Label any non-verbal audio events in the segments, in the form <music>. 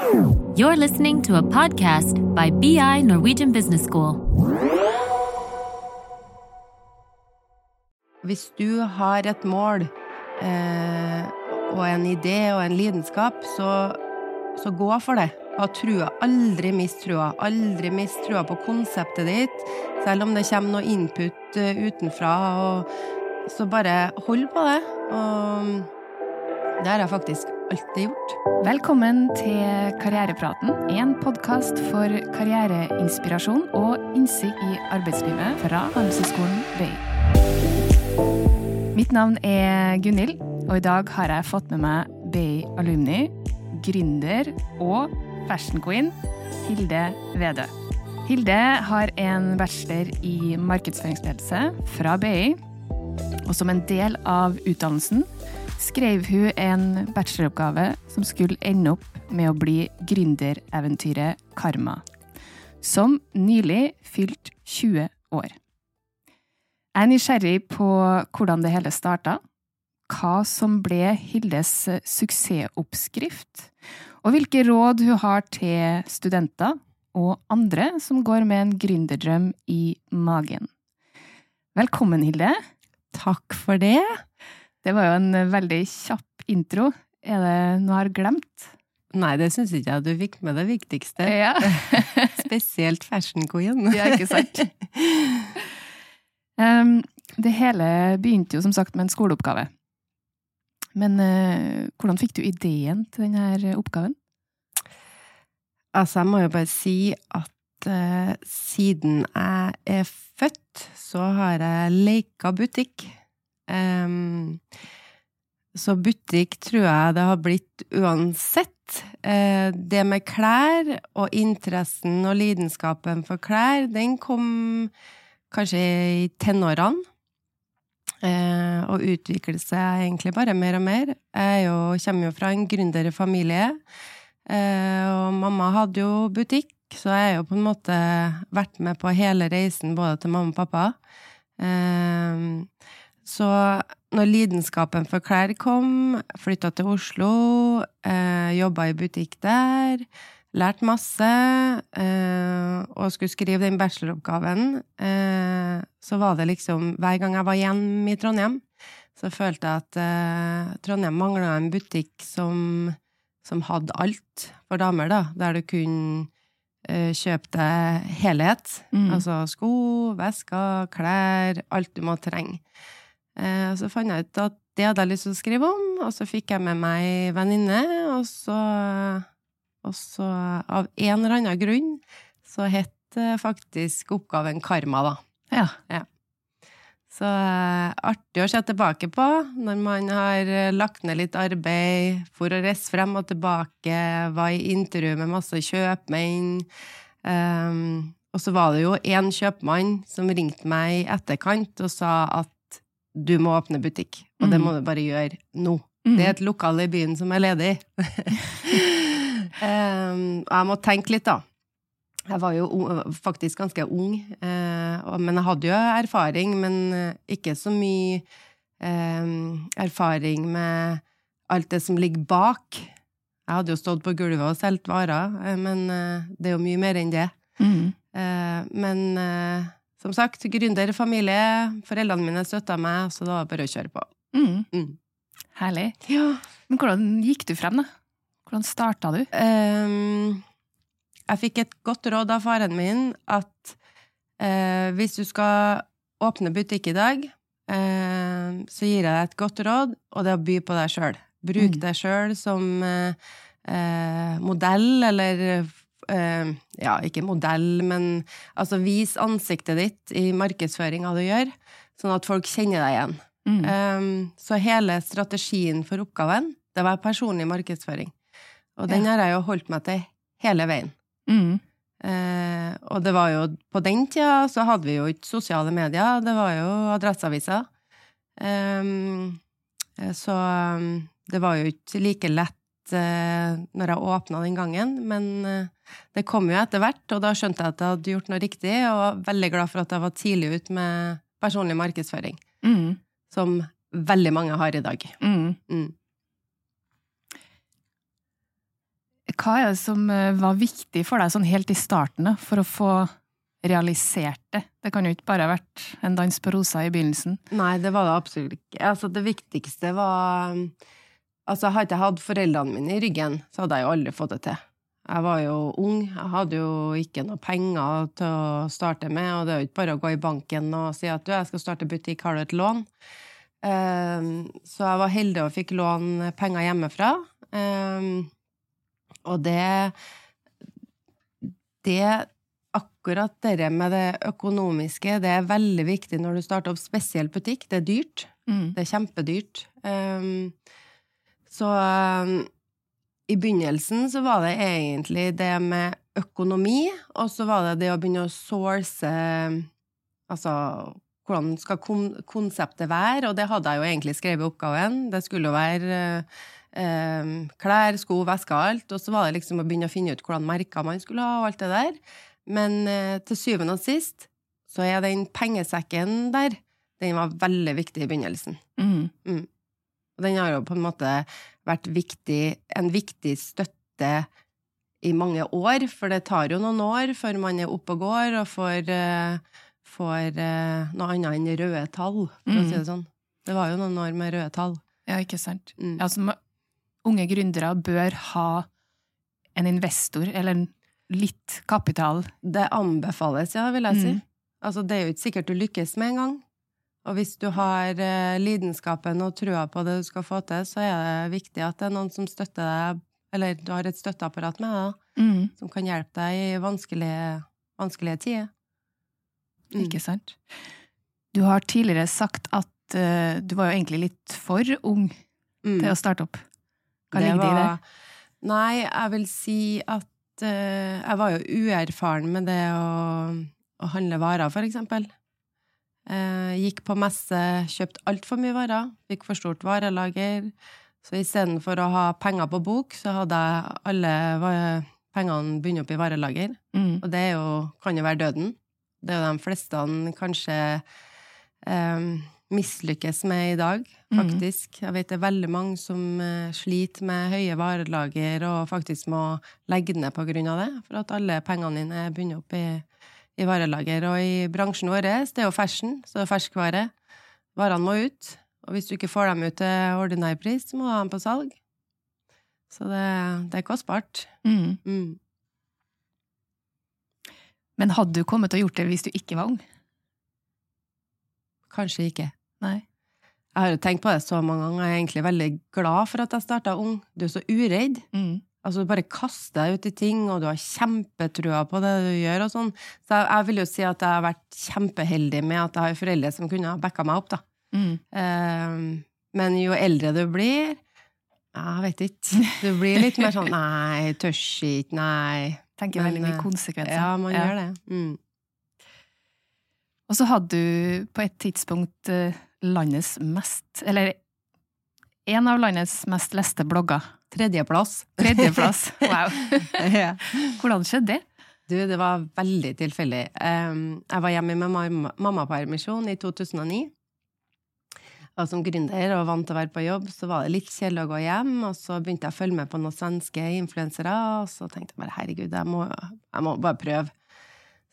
You're listening to a podcast by BI Norwegian Business School. Hvis du har et mål eh, og en idé og en lidenskap, så, så gå for det. Ha trua. Aldri mist trua. Aldri mist trua på konseptet ditt, selv om det kommer noe input eh, utenfra. Og, så bare hold på det. Og det har jeg faktisk alltid gjort. Velkommen til Karrierepraten, en podkast for karriereinspirasjon og innsikt i arbeidslivet fra Handelshøyskolen BI. Mitt navn er Gunhild, og i dag har jeg fått med meg BI alumni, gründer og fashion queen Hilde Vedø. Hilde har en bachelor i markedsføringsledelse fra BI, og som en del av utdannelsen skrev hun en bacheloroppgave som skulle ende opp med å bli gründereventyret Karma, som nylig fylt 20 år. Jeg er nysgjerrig på hvordan det hele starta, hva som ble Hildes suksessoppskrift, og hvilke råd hun har til studenter og andre som går med en gründerdrøm i magen. Velkommen, Hilde. Takk for det. Det var jo en veldig kjapp intro. Er det noe jeg har glemt? Nei, det syns ikke jeg. Du fikk med det viktigste. Ja. <laughs> <laughs> Spesielt fashion queen. ja, ikke sant? Um, <laughs> det hele begynte jo som sagt med en skoleoppgave. Men uh, hvordan fikk du ideen til denne oppgaven? Altså, jeg må jo bare si at uh, siden jeg er født, så har jeg leika butikk. Så butikk tror jeg det har blitt uansett. Uh, det med klær og interessen og lidenskapen for klær, den kom kanskje i tenårene. Uh, og utviklet seg egentlig bare mer og mer. Jeg kommer jo fra en gründerfamilie, uh, og mamma hadde jo butikk, så jeg har jo på en måte vært med på hele reisen både til mamma og pappa. Uh, så når lidenskapen for klær kom, flytta til Oslo, eh, jobba i butikk der, lært masse, eh, og skulle skrive den bacheloroppgaven, eh, så var det liksom Hver gang jeg var hjemme i Trondheim, så følte jeg at eh, Trondheim mangla en butikk som, som hadde alt for damer, da, der du kunne Kjøp deg helhet. Mm. Altså sko, vesker, klær, alt du må trenge. Eh, så fant jeg ut at det hadde jeg lyst til å skrive om, og så fikk jeg med meg ei venninne, og så, og så av en eller annen grunn så het faktisk oppgaven Karma, da. Ja. Så eh, artig å se tilbake på når man har eh, lagt ned litt arbeid for å reise frem og tilbake, var i intervju med masse kjøpmenn. Um, og så var det jo én kjøpmann som ringte meg i etterkant og sa at du må åpne butikk, og det Mm. må du bare gjøre nå. Mm. Det er et lokal i byen som er ledig. <laughs> um, jeg må tenke litt, da. Jeg var jo faktisk ganske ung, eh, men jeg hadde jo erfaring, men eh, ikke så mye eh, erfaring med alt det som ligger bak. Jeg hadde jo stått på gulvet og solgt varer, eh, men eh, det er jo mye mer enn det. Mm. Eh, men som sagt, gründer, familie, foreldrene mine støtta meg, så det var bare å kjøre på. Mm. Mm. Herlig. Ja. Men hvordan gikk du frem, da? Hvordan starta du? Um, jeg fikk et godt råd av faren min at uh, hvis du skal åpne butikk i dag, uh, så gir jeg deg et godt råd, og det er å by på deg sjøl. Bruk Mm. deg sjøl som uh, modell, eller eh, ja, ikke modell, men altså vis ansiktet ditt i markedsføringa du gjør, sånn at folk kjenner deg igjen. Mm. Um, så hele strategien for oppgaven, det var personlig markedsføring. Og den Ja. har jeg jo holdt meg til hele veien. Mm. Eh, og det var jo På den tida så hadde vi jo ikke sosiale medier, det var jo Adresseavisa. Um, eh, så um, det var jo ikke like lett uh, når jeg åpna den gangen, men eh, det kom jo etter hvert, og da skjønte jeg at jeg hadde gjort noe riktig, og var veldig glad for at jeg var tidlig ut med personlig markedsføring, Mm. som veldig mange har i dag. Mm. Mm. hva er det som eh, var viktig for deg sånn helt i starten, da, for å få realisert det? Det kan jo ikke bare ha vært en dans på rosa i begynnelsen. Nei, det var det absolutt ikke. Altså, det viktigste var Altså, hadde jeg hatt foreldrene mine i ryggen, så hadde jeg jo aldri fått det til. Jeg var jo ung, jeg hadde jo ikke noe penger til å starte med, og det er jo ikke bare å gå i banken og si at du, jeg skal starte butikk, har du et lån? Um, så jeg var heldig og fikk låne penger hjemmefra. Um, og det Det Akkurat det med det økonomiske, det er veldig viktig når du starter opp spesielt butikk. Det er dyrt. Mm. Det er kjempedyrt. Um, så i begynnelsen så var det egentlig det med økonomi, og så var det det å begynne å source Altså hvordan skal konseptet være? Og det hadde jeg jo egentlig skrevet i oppgaven. Det skulle jo være eh, klær, sko, vesker, alt. Og så var det liksom å begynne å finne ut hvordan merker man skulle ha, og alt det der. Men eh, til syvende og sist så er den pengesekken der, den var veldig viktig i begynnelsen. Mm. Mm. Og den har jo på en måte vært viktig, en viktig støtte i mange år, for det tar jo noen år før man er oppe og går og får, uh, får uh, noe annet enn røde tall, for å si det sånn. Det var jo noen år med røde tall. Ja, ikke sant. Mm. Altså, unge gründere bør ha en investor, eller litt kapital. Det anbefales, ja, vil jeg si. Mm. Altså, det er jo ikke sikkert du lykkes med en gang. Og hvis du har uh, lidenskapen og trua på det du skal få til, så er det viktig at det er noen som støtter deg, eller du har et støtteapparat med deg, Mm. som kan hjelpe deg i vanskelige, vanskelige tider. Mm. Ikke sant? Du har tidligere sagt at uh, du var jo egentlig litt for ung Mm. til å starte opp. Hva ligger det i det? Nei, jeg vil si at uh, jeg var jo uerfaren med det å, å handle varer, for eksempel. Eh, gikk på messe, kjøpte altfor mye varer, fikk for stort varelager. Så istedenfor å ha penger på bok, så hadde jeg alle pengene bundet opp i varelager. Mm. Og det er jo, kan jo være døden. Det er jo de fleste kanskje eh, mislykkes med i dag, faktisk. faktisk. Jeg vet det er veldig mange som eh, sliter med høye varelager og faktisk må legge ned på grunn av det, for at alle pengene dine er bundet opp i, i varelager. Og i bransjen vår, det er jo fashion, så det er ferskvare. Varene må ut. Og hvis du ikke får dem ut til ordinær pris, så må du ha dem på salg. Så det, det er kostbart. Mm. Mm. Men hadde du kommet og gjort det hvis du ikke var ung? Kanskje ikke. Nei. Jeg har jo tenkt på det så mange ganger. Jeg er egentlig veldig glad for at jeg starta ung. Du er så uredd. Mm. Altså, du bare kaster deg ut i ting, og du har kjempetrua på det du gjør, og sånn. Så jeg, jeg vil jo si at jeg har vært kjempeheldig med at jeg har foreldre som kunne ha backa meg opp, da. Mm. Eh, men jo eldre du blir Jeg vet ikke. <laughs> Du blir litt mer sånn Nei, tør ikke, nei. Tenker Men, veldig mye eh, konsekvenser. Ja, man gjør det. Mm. Og så hadde du på et tidspunkt eh, landets mest Eller en av landets mest leste blogger. Tredjeplass. Tredjeplass. <laughs> Wow. Hvordan skjedde det? Du, det var veldig tilfeldig. Jeg var hjemme med mamma- mammapermisjon i 2009. Og som gründer og vant til å være på jobb, så var det litt kjedelig å gå hjem. Og så begynte jeg å følge med på noen svenske influensere, og så tenkte jeg bare herregud, jeg må, jeg må bare prøve.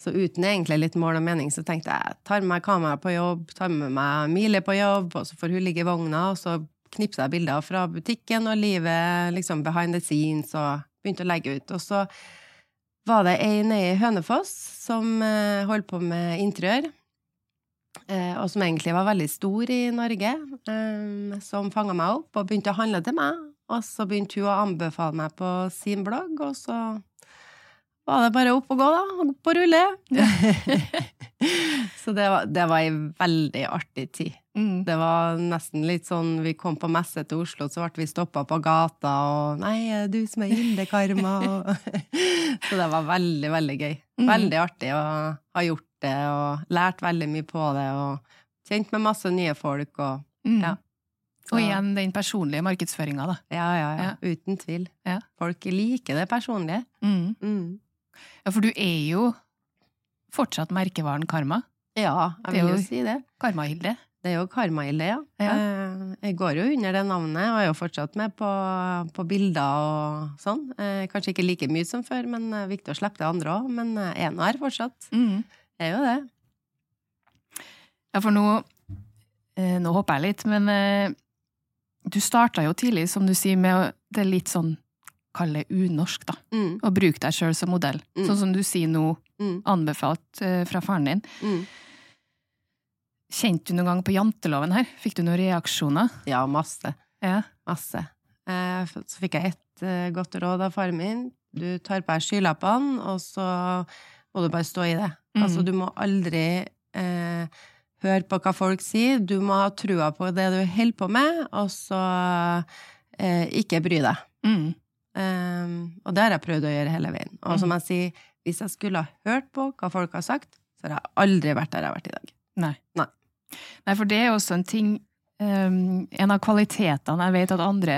Så uten egentlig litt mål og mening, så tenkte jeg tar med meg kamera på jobb, tar med meg Emilie på jobb, og så får hun ligge i vogna, og så knipser jeg bilder fra butikken og livet liksom behind the scenes, og begynte å legge ut. Og så var det ei nede i Hønefoss som eh, holdt på med interiør. Eh, og som egentlig var veldig stor i Norge, eh, som fanga meg opp og begynte å handle til meg. Og så begynte hun å anbefale meg på sin blogg, og så var det bare opp og gå, da. Opp og rulle. <laughs> så det var, det var ei veldig artig tid. Mm. Det var nesten litt sånn Vi kom på messe til Oslo, så ble vi stoppa på gata, og 'Nei, er det du som er Hilde Karma?' <laughs> Så det var veldig, veldig gøy. Mhm. Veldig artig å ha gjort det, og lært veldig mye på det, og kjent med masse nye folk, og Mm. Ja. Og igjen den personlige markedsføringa, da. Ja, ja, ja. Ja. Uten tvil. Ja. Folk liker det personlige. Mm. Ja, for du er jo fortsatt merkevaren Karma. Ja, jeg vil jo jo- si det. Karma-Hilde. Det er jo Karmailde, ja. Ja. Eh, Jeg går jo under det navnet, og er jo fortsatt med på, på bilder og sånn. Eh, Kanskje ikke like mye som før, men det er viktig å slippe det andre òg. Men jeg er nå her fortsatt. Mm. Jeg er jo det. Ja, for nå eh, Nå hopper jeg litt, men eh, du starta jo tidlig, som du sier, med Det litt sånn Kall det unorsk, da. Mm, Og bruke deg sjøl som modell. Mm. Sånn som du sier nå, mm, anbefalt uh, fra faren din. mm. Kjente du noen gang på janteloven her? Fikk du noen reaksjoner? Ja, masse. Ja. Masse. Eh, Så fikk jeg ett eh, godt råd av faren min. Du tar på deg skylappene, og så må du bare stå i det. Mm. Altså, du må aldri eh, høre på hva folk sier. Du må ha trua på det du holder på med, og så eh, ikke bry deg. Mm. Um, og det har jeg prøvd å gjøre hele veien. Og som jeg sier, hvis jeg skulle ha hørt på hva folk har sagt, så har jeg aldri vært der jeg har vært i dag. Nei. Nei. Nei, for det er også en ting um, En av kvalitetene jeg vet at andre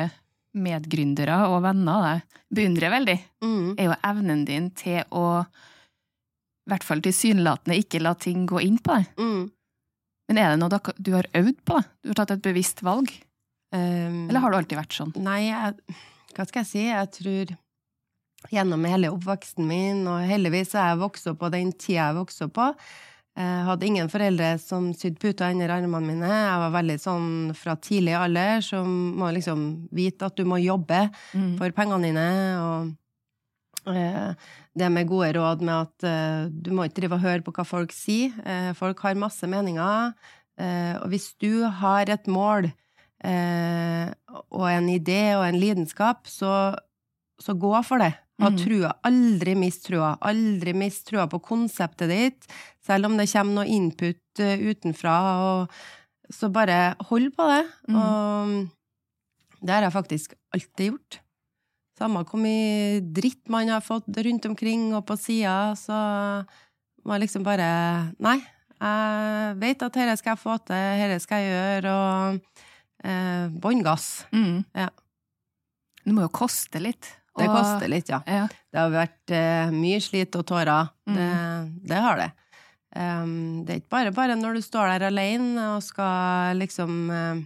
medgründere og venner deg beundrer veldig, Mm. er jo evnen din til å i hvert fall tilsynelatende ikke la ting gå inn på deg. Mm. Men er det noe du har øvd på? Du har tatt et bevisst valg? Um, Eller har du alltid vært sånn? Nei, jeg, hva skal jeg si? Jeg tror gjennom hele oppveksten min, og heldigvis er jeg vokst opp på den tida jeg vokste opp på. Jeg hadde ingen foreldre som sydde puter under armene mine. Jeg var veldig sånn fra tidlig alder som må liksom vite at du må jobbe Mm. for pengene dine, og eh, det med gode råd med at eh, du må ikke drive og høre på hva folk sier. Eh, folk har masse meninger, eh, og hvis du har et mål eh, og en idé og en lidenskap, så, så gå for det. Ha Mm. trua. Aldri mist trua. Aldri mist trua på konseptet ditt, selv om det kommer noe input eh, utenfra. Og så bare hold på det. Mm. Og det har jeg faktisk alltid gjort. Samme hvor mye dritt man har fått rundt omkring og på sida, så må jeg liksom bare Nei, jeg vet at dette skal jeg få til, dette skal jeg gjøre, og eh, bånn gass. Mm. Ja. Det må jo koste litt. Det og- koster litt, ja. Ja. Det har vært eh, mye slit og tårer. Mm. Det, det har det. Um, det er ikke bare bare når du står der alene og skal liksom eh,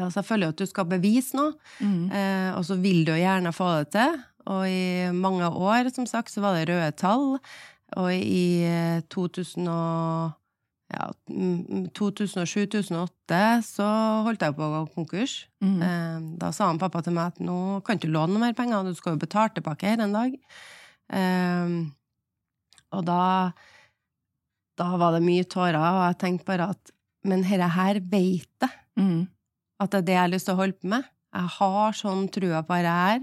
altså Jeg føler jo at du skal bevise noe, Mm. eh, og så vil du jo gjerne få det til. Og i mange år, som sagt, så var det røde tall. Og i eh, 2000 og, ja, mm, 2007-2008 så holdt jeg på å gå konkurs. Mm. Eh, Da sa han pappa til meg at nå kan du ikke låne noe mer penger, du skal jo betale tilbake her en dag. Eh, Og da, da var det mye tårer, og jeg tenkte bare at men dette her veit jeg, Mm. at det er det jeg har lyst til å holde på med. Jeg har sånn trua på dette her.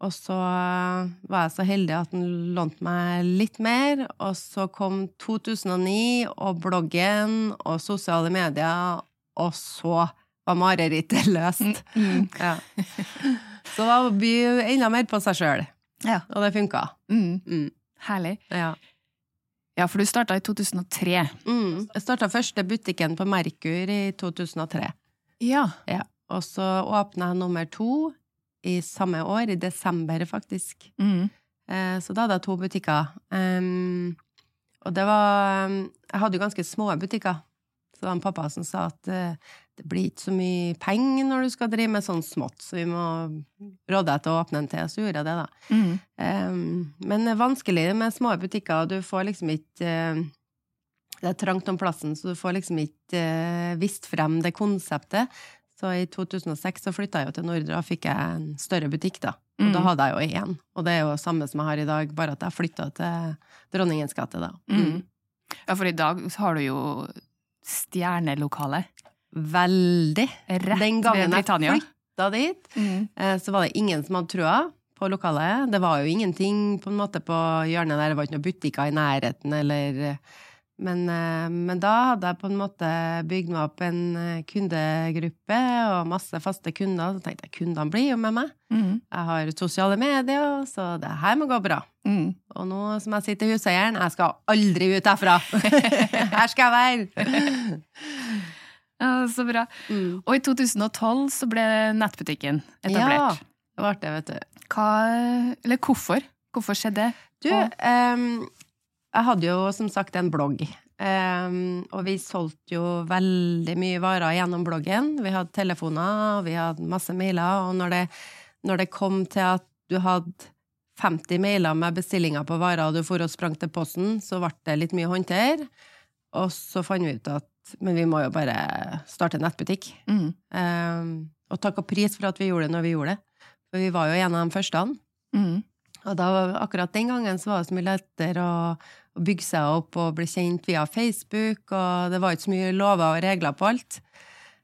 Og så var jeg så heldig at han lånte meg litt mer, og så kom 2009 og bloggen og sosiale medier, og så var marerittet <laughs> løst. Mm. Ja. Så da by enda mer på seg sjøl. Ja. Og det funka. Mm. Mm. Herlig. Ja. Ja, for du starta i 2003. Mm. Jeg starta første butikken på Merkur i 2003. Ja. Ja. Og så åpna jeg nummer to i samme år, i desember faktisk. Mm. Eh, Så da hadde jeg to butikker. Um, og det var Jeg hadde jo ganske små butikker. Så det var en pappa som sa at uh, det blir ikke så mye penger når du skal drive med sånn smått, så vi må råde deg til å åpne en til. Så gjorde jeg det, da. Mm. Um, men det er vanskelig med små butikker, du får liksom ikke uh, Det er trangt om plassen, så du får liksom ikke uh, vist frem det konseptet. Så i 2006 så flytta jeg jo til Nordre og fikk jeg en større butikk, da. Og Mm. da hadde jeg jo én. Og det er jo samme som jeg har i dag, bare at jeg flytta til Dronningens gate, da. Mm. Ja, for i dag har du jo stjernelokale Veldig. rett Den gangen jeg flytta dit, Mm. eh, så var det ingen som hadde trua på lokalet. Det var jo ingenting på en måte på hjørnet der, det var ikke noen butikker i nærheten, eller men, eh, men da hadde jeg på en måte bygd meg opp en eh, kundegruppe og masse faste kunder. Så tenkte jeg kundene blir jo med meg. Mm. Jeg har sosiale medier, så det her må gå bra. Mm. Og nå som jeg sitter i huseieren, jeg skal aldri ut herfra! <laughs> her skal jeg være! Ja, så bra. Mm. Og i 2012 så ble nettbutikken etablert. Ja, det ble det, vet du. Hva, eller hvorfor? Hvorfor skjedde det? Du, ehm, jeg hadde jo som sagt en blogg Um, og vi solgte jo veldig mye varer gjennom bloggen. Vi hadde telefoner, vi hadde masse mailer, og når det, når det kom til at du hadde 50 mailer med bestillinger på varer, og du for og sprang til posten, så ble det litt mye å håndtere. Og så fant vi ut at men vi må jo bare starte nettbutikk. Mm. Um, og takk og pris for at vi gjorde det når vi gjorde det. For vi var jo en av de første. Mm. Og da, akkurat den gangen så var det så mye lettere å, å bygge seg opp og bli kjent via Facebook, og det var ikke så mye lover og regler på alt.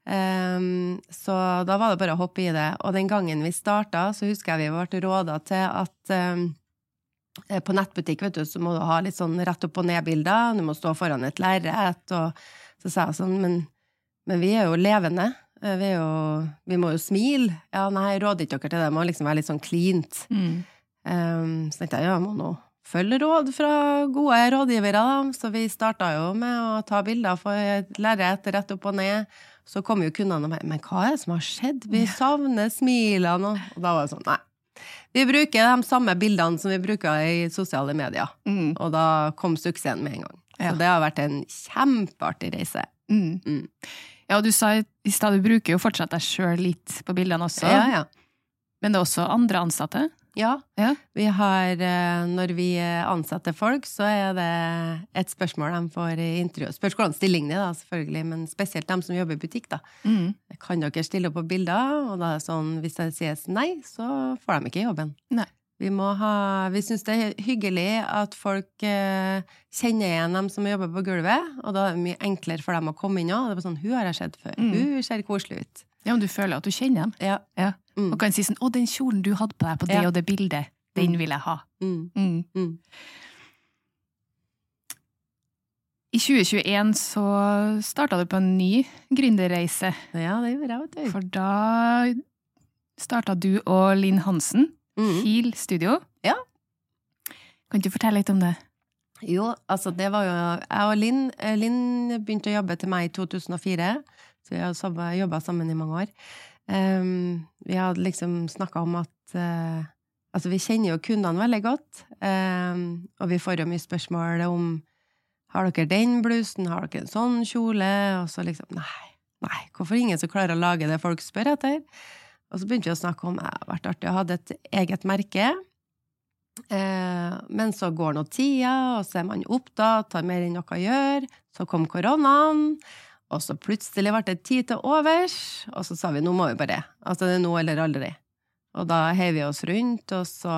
Um, så da var det bare å hoppe i det. Og den gangen vi starta, så husker jeg vi ble råda til at um, på nettbutikk vet du, så må du ha litt sånn rett opp og ned-bilder, du må stå foran et lerret. Og så sa jeg sånn, men, men vi er jo levende. Vi, er jo, vi må jo smile. Ja, nei, jeg råder ikke dere til det. Det må liksom være litt sånn cleant. Mm. Um, så tenkte jeg ja, jeg må nå følge råd fra gode rådgivere, da. Så vi starta jo med å ta bilder for et lerret rett opp og ned. Så kom jo kundene og bare Men hva er det som har skjedd? Vi savner smilene. Og da var det sånn, nei. Vi bruker de samme bildene som vi bruker i sosiale medier. Mm. Og da kom suksessen med en gang. Ja. Så det har vært en kjempeartig reise. Mm. Mm. Ja, og du sa i stad du bruker jo fortsatt deg sjøl litt på bildene også. Ja, ja. Men det er også andre ansatte? Ja. Ja. Vi har, eh, når vi ansetter folk, så er det et spørsmål de får i intervju. Spørs hvordan stillingen er, da, selvfølgelig, men spesielt de som jobber i butikk. da. Mm. Kan dere stille opp på bilder? Og da er det sånn, hvis det sies nei, så får de ikke jobben. Nei. Vi, må ha, vi syns det er hyggelig at folk eh, kjenner igjen dem som jobber på gulvet, og da er det mye enklere for dem å komme inn òg. Det er sånn, hun har jeg sett før. Mm. Hun ser koselig ut. Ja, om du føler at du kjenner dem. Ja. Ja. Mm. Og kan si sånn 'Å, den kjolen du hadde på deg på det Ja. og det bildet, den Mm. vil jeg ha'. Mm. Mm. Mm. I 2021 så starta du på en ny gründerreise. Ja, det gjorde jeg, vet du. For da starta du og Linn Hansen Mm. Heal Studio. Ja. Kan du fortelle litt om det? Jo, altså det var jo Jeg og Linn eh, Linn begynte å jobbe til meg i 2004, så vi har jobba sammen i mange år. Um, vi hadde liksom snakka om at uh, Altså, vi kjenner jo kundene veldig godt, um, og vi får jo mye spørsmål om Har dere den blusen? Har dere en sånn kjole? Og så liksom Nei, nei, hvorfor ingen som klarer å lage det folk spør etter? Og så begynte vi å snakke om det har vært artig å ha et eget merke. Eh, men så går nå tida, og så er man opptatt, har mer enn noe å gjøre. Så kom koronaen, og så plutselig ble det tid til overs, og så sa vi nå må vi bare. Altså det er nå eller aldri. Og da heiv vi oss rundt, og så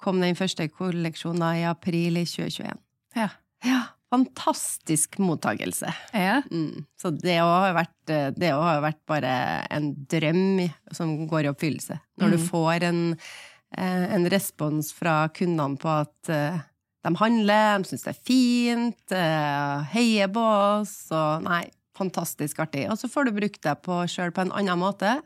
kom den første kolleksjonen i april i 2021. Ja. Ja, fantastisk mottagelse. Ja. Mm. Så det har vært, det har vært bare en drøm som går i oppfyllelse. Når du Mm. får en, eh, en respons fra kundene på at eh, de handler, de syns det er fint, eh, heier på oss, og nei, fantastisk artig. Og så får du brukt deg på sjøl på en annen måte.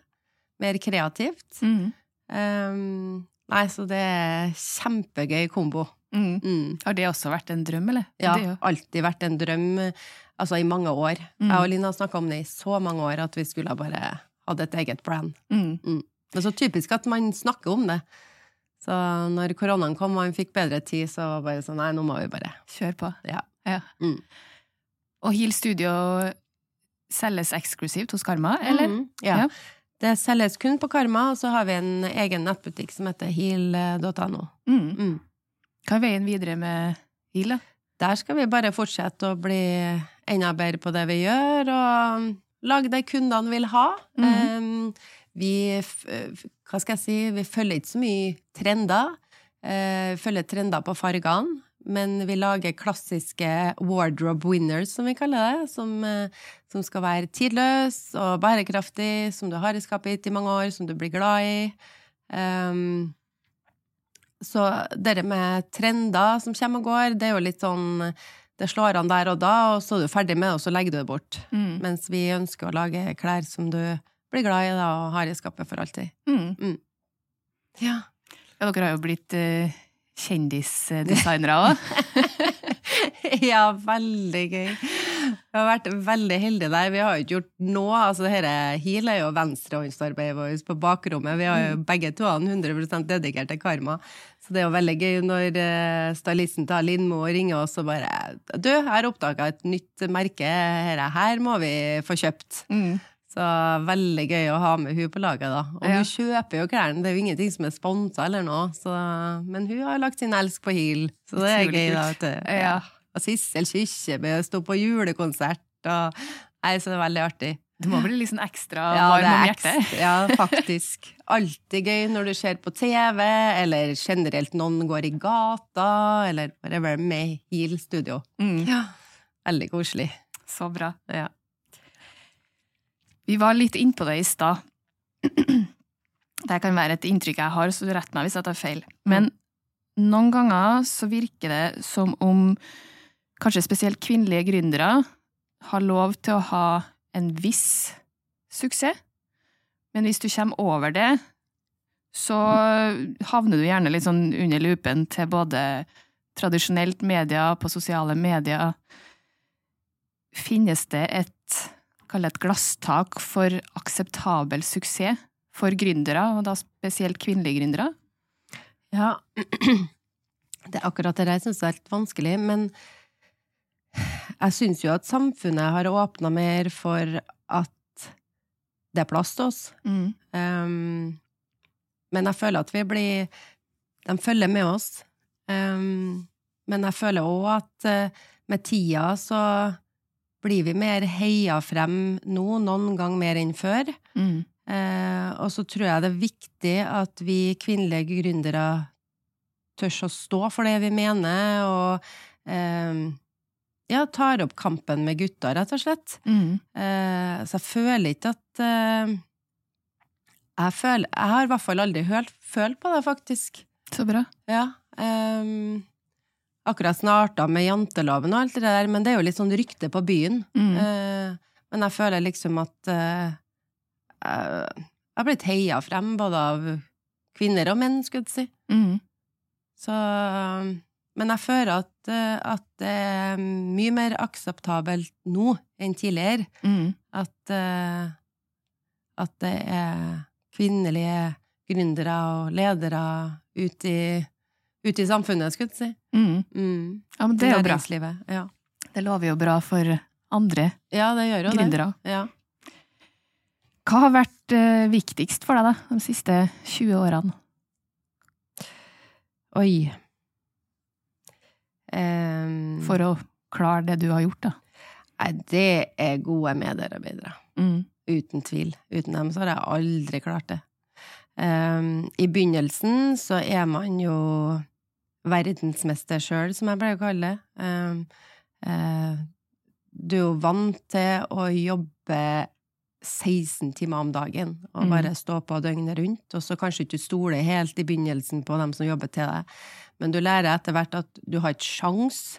Mer kreativt. Mm. Um, nei, så det er kjempegøy kombo. Mm. Mm. Har det også vært en drøm, eller? Ja, Det alltid vært en drøm, altså i mange år. Mm. Jeg og Linn har snakka om det i så mange år at vi skulle bare hatt et eget brand. Mm. Det er så typisk at man snakker om det. Så når koronaen kom og han fikk bedre tid, så var det bare sånn nei, nå må vi bare Kjøre på. Ja. ja. Mm. Og Heal Studio selges eksklusivt hos Karma, eller? Mhm, ja. Ja. Det selges kun på Karma, og så har vi en egen nettbutikk som heter heal.no. Mm. Mm. Hva er veien videre med Heal, da? Der skal vi bare fortsette å bli enda bedre på det vi gjør, og lage det kundene vil ha. Mhm. Um, vi, f- hva skal jeg si, vi følger ikke så mye trender. Uh, følger trender på fargene, men vi lager klassiske wardrobe winners, som vi kaller det, som, eh, som skal være tidløs og bærekraftig, som du har i skapet i mange år, som du blir glad i. Um, så det med trender som kommer og går, det er jo litt sånn Det slår an der og da, og så er du ferdig med det, og så legger du det bort. Mm. Mens vi ønsker å lage klær som du blir glad i det og har i skapet for alltid. Mm. Ja. Ja, dere har jo blitt uh, kjendisdesignere òg. <laughs> ja, veldig gøy. Vi har vært veldig heldige der. Vi har jo ikke gjort noe. Altså, dette HIL er jo venstrehåndsarbeidet vårt på bakrommet. Vi har jo Mm. begge to han 100 dedikert til karma. Så det er jo veldig gøy når eh, stylisten til Lindmo ringer oss og bare Du, jeg har oppdaga et nytt merke. Her, her må vi få kjøpt. Mm. Så veldig gøy å ha med hun på laget, da. Og Ja. hun kjøper jo klærne, det er jo ingenting som er sponsa eller noe. Så, men hun har lagt sin elsk på HIL, så det er gøy, da. Vet du. Ja. Og Sissel Kyrkjebø sto på julekonsert, og Nei, så det er veldig artig. Du må bli litt sånn ekstra Ja, varm om er hjertet. Ja, faktisk. Alltid gøy når du ser på TV, eller generelt noen går i gata, eller whatever, med Heal Studio. Mm. Ja. Veldig koselig. Så bra. Ja. Vi var litt innpå det i stad. <clears throat> Det kan være et inntrykk jeg har, så du retter meg hvis jeg tar feil. Men noen ganger så virker det som om kanskje spesielt kvinnelige gründere har lov til å ha en viss suksess, men hvis du kommer over det, så havner du gjerne litt sånn under lupen til både tradisjonelt media, på sosiale medier. Finnes det et, kall det et glasstak for akseptabel suksess for gründere, og da spesielt kvinnelige gründere? Ja, <clears throat> det er akkurat det jeg syns er litt vanskelig, men jeg syns jo at samfunnet har åpna mer for at det er plass til oss. Mm. Um, men jeg føler at vi blir De følger med oss. Um, men jeg føler òg at uh, med tida så blir vi mer heia frem nå, noen gang mer enn før. Mm. Eh, og så tror jeg det er viktig at vi kvinnelige gründere tør å stå for det vi mener, og eh, ja, tar opp kampen med gutta, rett og slett. Mm. Eh, så jeg føler ikke at eh, jeg, føler, jeg har i hvert fall aldri hørt, følt på det, faktisk. Så bra. Ja. ehm, akkurat snarta med janteloven og alt det der, men det er jo litt sånn rykte på byen. Mm. Eh, men jeg føler liksom at eh, jeg har blitt heia frem både av kvinner og menn, skulle jeg si. Mm. Så Men jeg føler at, eh, at det er mye mer akseptabelt nå enn tidligere. Mm. At, eh, at det er kvinnelige gründere og ledere ute i, ute i samfunnet, skulle jeg si. Mm. Mm. Ja, men det er jo bra. Ja. Det lover jo bra for andre ja, det gjør jo det. gründere. Ja. Hva har vært eh, viktigst for deg da, de siste 20 årene? Oi. um, For å klare det du har gjort, da? Nei, det er gode medarbeidere. Mm. Uten tvil. Uten dem så har jeg aldri klart det. Um, I begynnelsen så er man jo verdensmester sjøl, som jeg pleier å kalle det. Ehm, eh, du er jo vant til å jobbe 16 timer om dagen og Mm. bare stå på døgnet rundt, og så kanskje ikke du stoler helt i begynnelsen på dem som jobber til deg, men du lærer etter hvert at du har ikke sjans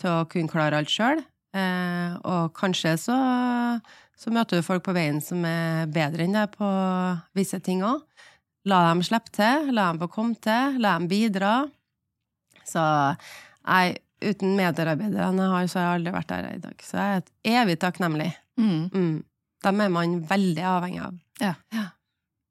til å kunne klare alt sjøl, eh, og kanskje så, så møter du folk på veien som er bedre enn deg på visse ting òg. La dem slippe til, la dem få komme til, la dem bidra. Så jeg, uten medarbeiderne har, så har jeg aldri vært der i dag. Så jeg er evig takknemlig. Mm. Mm. Dem er man veldig avhengig av. Ja.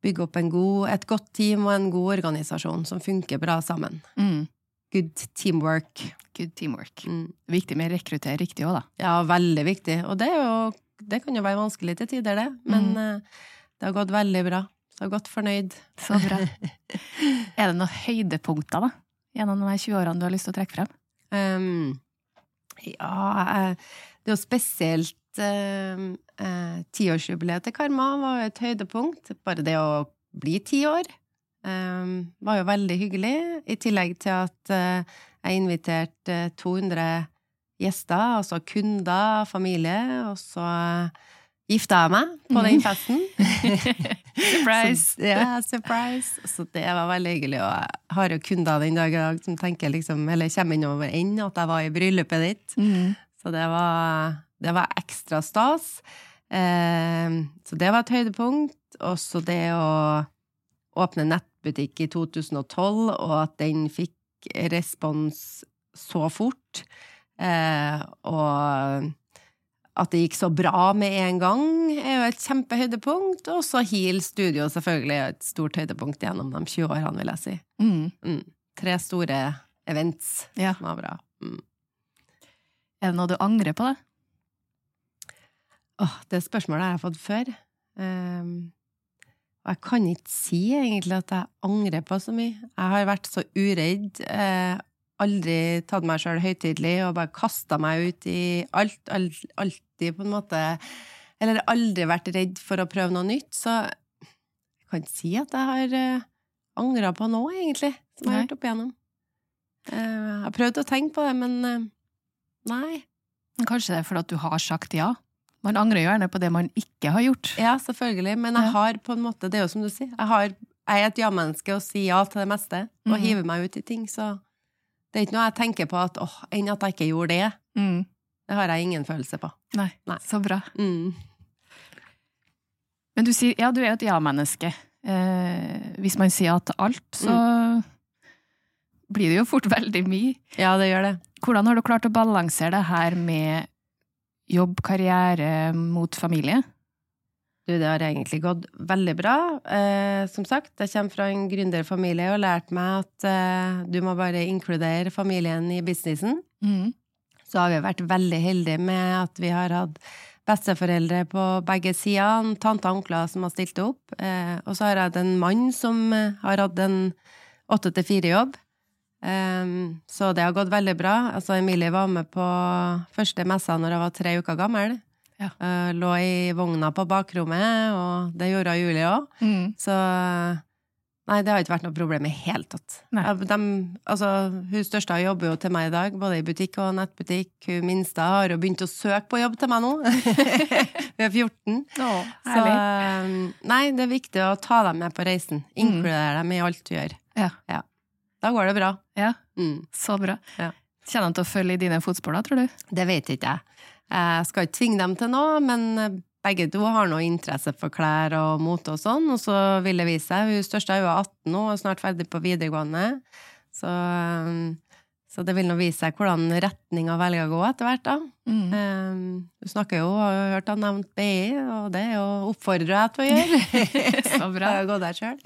Bygge opp en god, et godt team og en god organisasjon som funker bra sammen. Mm. Good teamwork. Good teamwork. Mm. Viktig med å rekruttere riktig òg, da. Ja, veldig viktig. Og det, jo, det kan jo være vanskelig til tider, det. Men eh, det har gått veldig bra. Så godt fornøyd. Så bra. <laughs> er det noen høydepunkter da, gjennom de 20 årene du har lyst til å trekke frem? Um, ja, eh, det er jo spesielt Tiårsjubileet uh, uh, til Karma var jo et høydepunkt. Bare det å bli ti år um, var jo veldig hyggelig. I tillegg til at uh, jeg inviterte 200 gjester, altså kunder, familie, og så eh, gifta jeg meg på den Mhm. festen. <laughs> Surprise! Så, ja, surprise! Så det var veldig hyggelig. Og jeg har jo kunder den dag i dag som tenker liksom, eller kommer innover inn at jeg var i bryllupet ditt. Mm. Så det var, det var ekstra stas. Eh, så det var et høydepunkt. Og så det å åpne nettbutikk i 2012, og at den fikk respons så fort. Eh, og at det gikk så bra med en gang, er jo et kjempehøydepunkt. Og så Heal Studio selvfølgelig er et stort høydepunkt gjennom de 20 årene, vil jeg si. Mm. Mm. Tre store events Ja. som var bra. Mm. Er det noe du angrer på, da? Åh, det spørsmålet har jeg fått før. Um, og jeg kan ikke si egentlig at jeg angrer på så mye. Jeg har vært så uredd. Uh, aldri tatt meg sjøl høytidelig og bare kasta meg ut i alt. Al alltid på en måte Eller aldri vært redd for å prøve noe nytt. Så jeg kan ikke si at jeg har uh, angra på noe, egentlig, som jeg har hørt opp igjennom. Eh, jeg har prøvd å tenke på det, men eh, nei. Kanskje det er fordi at du har sagt ja? Man angrer gjerne på det man ikke har gjort. Ja, selvfølgelig, men jeg har på en måte, det er jo som du sier, jeg, har, jeg er et ja-menneske og sier ja til det meste, og Mhm. hiver meg ut i ting, så det er ikke noe jeg tenker på at åh, enn at jeg ikke gjorde det. Mm. Det har jeg ingen følelse på. Nei. Nei. så bra. Mm. Men du sier ja, du er jo et ja-menneske. Eh, hvis man sier ja til alt, så blir det jo fort <laughs> veldig mye. Ja, det gjør det. Hvordan har du klart å balansere det her med jobb, karriere mot familie? Du, det har egentlig gått veldig bra. Eh, som sagt, jeg kommer fra en gründerfamilie og har lært meg at eh, du må bare inkludere familien i businessen. Mm. Så har vi vært veldig heldige med at vi har hatt besteforeldre på begge sider, tanter og onkler som har stilt opp. Eh, og så har jeg hatt en mann som eh, har hatt en åtte til fire-jobb. Eh, så det har gått veldig bra. Altså, Emilie var med på første messa når jeg var tre uker gammel. Ja. Eh, lå i vogna på bakrommet, og det gjorde Julie òg. Mm. Så Nei, det har ikke vært noe problem i hele tatt. De, altså, hun største jobber jo til meg i dag, både i butikk og nettbutikk. Hun minste har jo begynt å søke på jobb til meg nå. <laughs> hun er 14. Så um, nei, det er viktig å ta dem med på reisen. Inkludere dem i alt du gjør. Ja. Da går det bra. Ja, Mm. så bra. Ja. Kjenner de til å følge i dine fotspor, da, tror du? Det vet ikke jeg. Jeg skal ikke tvinge dem til noe, men begge to har noe interesse for klær og mote og sånn, og så vil det vise seg. Hun største er jo 18 nå og er snart ferdig på videregående, så, um, så det vil nå vise seg hvordan retninga velger å gå etter hvert, da. Mm. Um, du snakker jo, har jo hørt han nevnt BI, og det er jo oppfordrer jeg til å gjøre. <laughs> Så bra. <laughs> gå der sjøl.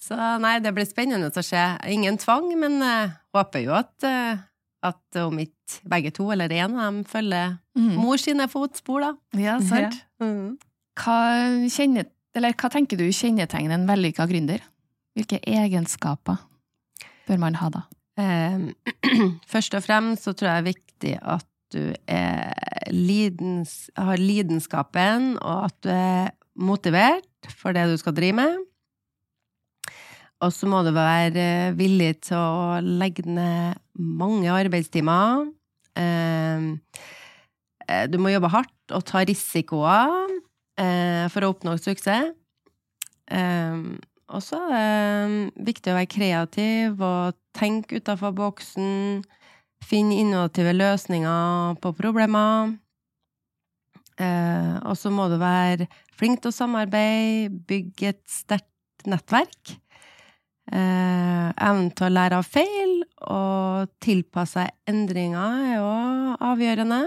Så nei, det blir spennende å se. Ingen tvang, men jeg håper jo at, eh, at om ikke begge to eller én av dem følger Mm. mor sine fotspor, da. Ja, sant. Mm. Hva, kjenner, eller, hva tenker du kjennetegner en vellykka gründer? Hvilke egenskaper bør man ha da? Eh, <clears throat> først og fremst så tror jeg det er viktig at du lidens, har lidenskapen, og at du er motivert for det du skal drive med. Og så må du være villig til å legge ned mange arbeidstimer. Eh, eh, du må jobbe hardt og ta risikoer eh, for å oppnå suksess. Eh, og så er det viktig å være kreativ og tenke utafor boksen. Finne innovative løsninger på problemer. Eh, og så må du være flink til å samarbeide, bygge et sterkt nettverk. Eh, evnen til å lære av feil og tilpasse seg endringer er jo avgjørende.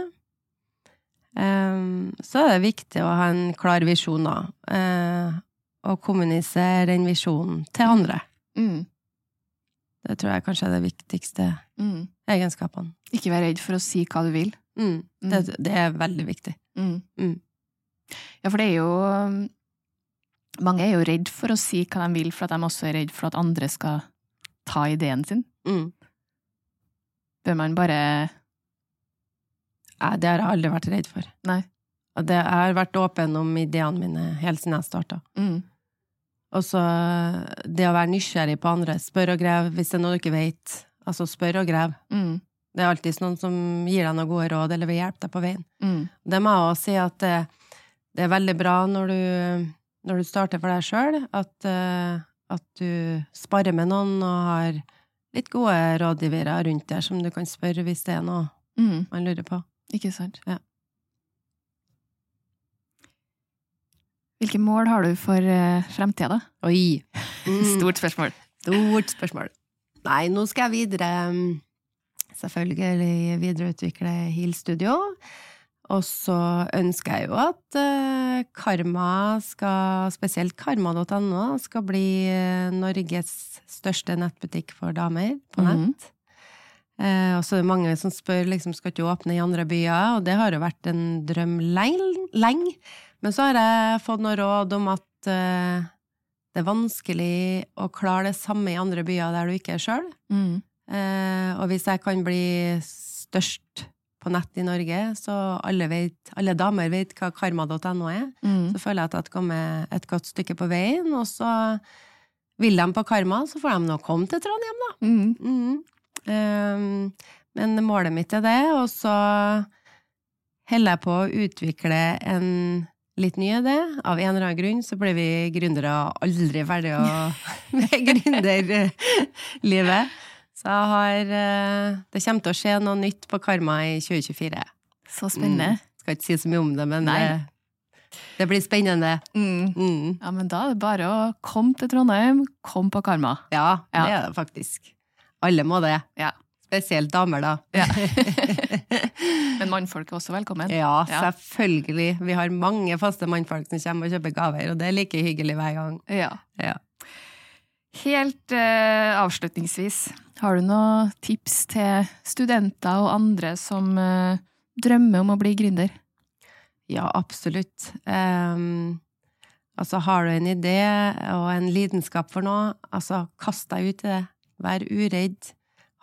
Eh, så er det viktig å ha en klar visjon, da. Eh, og kommunisere den visjonen til andre. Mm. Det tror jeg kanskje er det viktigste Mm. egenskapene. Ikke være redd for å si hva du vil. Mm. Det, det er veldig viktig. Mm. Mm. Ja, for det er jo Mange er jo redd for å si hva de vil, for at de også er redd for at andre skal ta ideen sin. Mm. Bør man bare Nei, det har jeg aldri vært redd for. Nei. Og det, jeg har vært åpen om ideene mine helt siden jeg starta. mm. Og så det å være nysgjerrig på andre, spør og grev hvis det er noe du ikke vet. Altså, spør og grev. Mm. Det er alltid noen som gir deg noen gode råd, eller vil hjelpe deg på veien. Mm. Det må jeg også si at det, det er veldig bra når du, når du starter for deg sjøl, at, eh, at du sparer med noen og har litt gode rådgivere rundt deg som du kan spørre hvis det er noe Mm. man lurer på. Ikke sant? Ja. Hvilke mål har du for uh, fremtida, da? Oi! <laughs> Mm. Stort spørsmål. Stort spørsmål. Nei, nå skal jeg videre mm, Selvfølgelig videreutvikle Heal Studio. Og så ønsker jeg jo at eh, Karma skal, spesielt karma.no, skal bli eh, Norges største nettbutikk for damer på nett. nett. Eh, og så er det mange som spør liksom, skal ikke åpne i andre byer, og det har jo vært en drøm lenge. lenge. Men så har jeg fått noe råd om at eh, det er vanskelig å klare det samme i andre byer der du ikke er sjøl. Mm. Eh, og hvis jeg kan bli størst på nett i Norge, så alle, vet, alle damer vet hva karma.no er, Mm. så føler jeg at jeg har kommet et godt stykke på veien. Og så vil de på Karma, så får de nå komme til Trondheim, da. Mm. Mm. Um, men målet mitt er det, og så holder jeg på å utvikle en litt ny idé. Av en eller annen grunn så blir vi gründere aldri ferdige <laughs> med gründerlivet. Så jeg har eh, Det kommer til å skje noe nytt på Karma i 2024. Så spennende. Mm. Skal ikke si så mye om det, men Nei. det, det blir spennende. Mm. Mm. Ja, men da er det bare å komme til Trondheim, kom på Karma. Ja, Ja. det er det faktisk. Alle må det. Ja. Spesielt damer, da. Ja. <laughs> Men mannfolk er også velkommen. Ja, selvfølgelig. Vi har mange faste mannfolk som kommer og kjøper gaver, og det er like hyggelig hver gang. Ja. Ja. Helt uh, avslutningsvis, har du noen tips til studenter og andre som eh, drømmer om å bli gründer? Ja, absolutt. Um, altså, har du en idé og en lidenskap for noe, altså, kast deg ut i det. Vær uredd.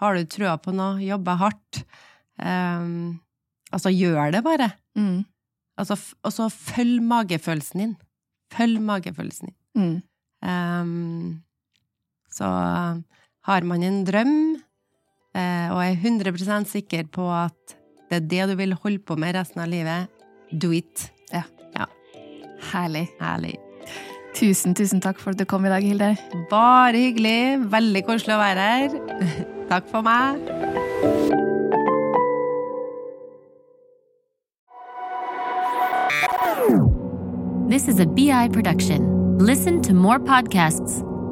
Har du trua på noe, jobbe hardt. Um, altså, gjør det bare. Mm. Altså, og så følg magefølelsen din. Følg magefølelsen din. Mm. Um, så har man en drøm, eh, og er 100% sikker på at det er det du vil holde på med resten av livet, do it. Herlig. Herlig. Tusen, tusen takk for at du kom i dag, Hilde. Bare hyggelig. Veldig koselig å være her. <laughs> Takk for meg. This is a BI production. Listen to more podcasts.